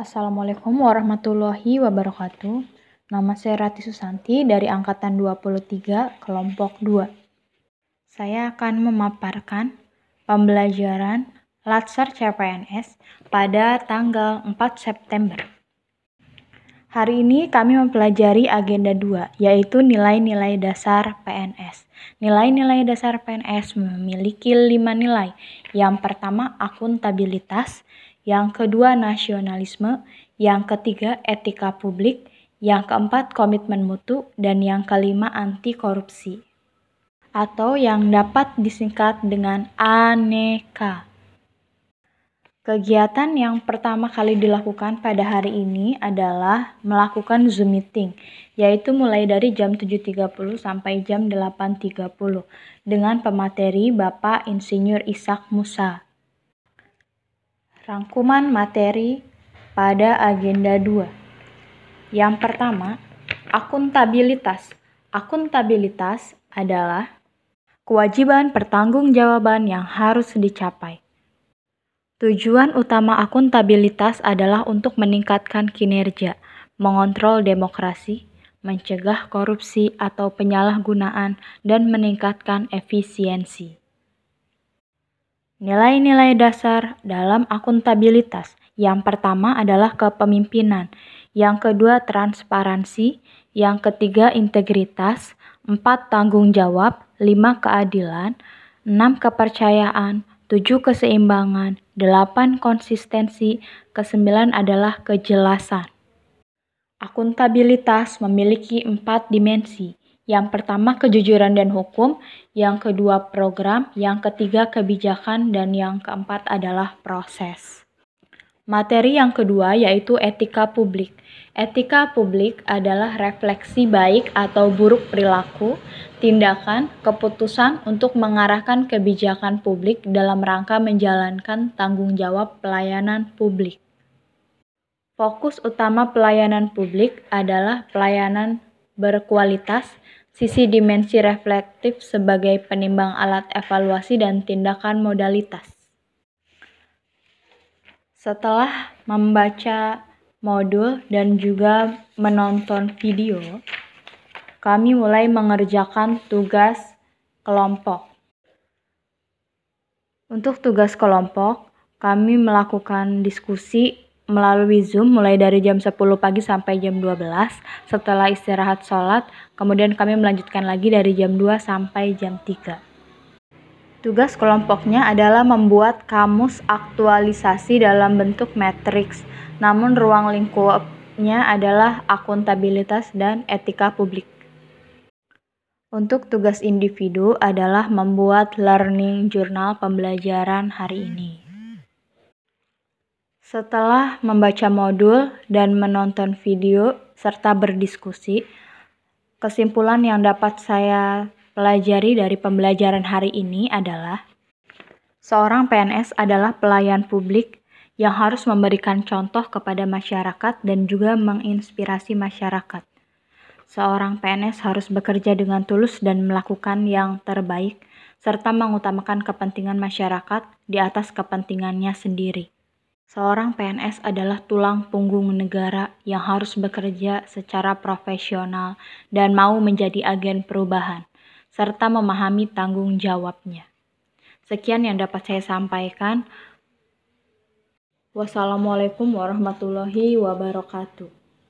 Assalamualaikum warahmatullahi wabarakatuh. Nama saya Rati Susanti dari Angkatan 23, kelompok 2. Saya akan memaparkan pembelajaran Latsar CPNS pada tanggal 4 September. Hari ini kami mempelajari agenda 2, yaitu nilai-nilai dasar PNS. Nilai-nilai dasar PNS memiliki lima nilai. Yang pertama, akuntabilitas yang kedua nasionalisme, yang ketiga etika publik, yang keempat komitmen mutu, dan yang kelima anti korupsi. Atau yang dapat disingkat dengan ANEKA. Kegiatan yang pertama kali dilakukan pada hari ini adalah melakukan Zoom meeting, yaitu mulai dari jam 7.30 sampai jam 8.30 dengan pemateri Bapak Insinyur Ishak Musa. Rangkuman materi pada agenda 2. Yang pertama, akuntabilitas. Akuntabilitas adalah kewajiban pertanggungjawaban yang harus dicapai. Tujuan utama akuntabilitas adalah untuk meningkatkan kinerja, mengontrol demokrasi, mencegah korupsi atau penyalahgunaan, dan meningkatkan efisiensi. Nilai-nilai dasar dalam akuntabilitas. Yang pertama adalah kepemimpinan, yang kedua transparansi, yang ketiga integritas, empat tanggung jawab, lima keadilan, enam kepercayaan, tujuh keseimbangan, delapan konsistensi, kesembilan adalah kejelasan. Akuntabilitas memiliki empat dimensi, yang pertama kejujuran dan hukum, yang kedua program, yang ketiga kebijakan, dan yang keempat adalah proses. Materi yang kedua yaitu etika publik. Etika publik adalah refleksi baik atau buruk perilaku, tindakan, keputusan untuk mengarahkan kebijakan publik dalam rangka menjalankan tanggung jawab pelayanan publik. Fokus utama pelayanan publik adalah pelayanan berkualitas, Sisi dimensi reflektif sebagai penimbang alat evaluasi dan tindakan modalitas. Setelah membaca modul dan juga menonton video, kami mulai mengerjakan tugas kelompok. Untuk tugas kelompok, kami melakukan diskusi melalui Zoom mulai dari jam 10 pagi sampai jam 12 setelah istirahat sholat kemudian kami melanjutkan lagi dari jam 2 sampai jam 3 tugas kelompoknya adalah membuat kamus aktualisasi dalam bentuk matriks. Namun ruang lingkupnya adalah akuntabilitas dan etika publik. Untuk tugas individu adalah membuat learning journal pembelajaran hari ini. Setelah membaca modul dan menonton video serta berdiskusi, kesimpulan yang dapat saya pelajari dari pembelajaran hari ini adalah seorang PNS adalah pelayan publik yang harus memberikan contoh kepada masyarakat dan juga menginspirasi masyarakat. Seorang PNS harus bekerja dengan tulus dan melakukan yang terbaik serta mengutamakan kepentingan masyarakat di atas kepentingannya sendiri. Seorang PNS adalah tulang punggung negara yang harus bekerja secara profesional dan mau menjadi agen perubahan, serta memahami tanggung jawabnya. Sekian yang dapat saya sampaikan. Wassalamualaikum warahmatullahi wabarakatuh.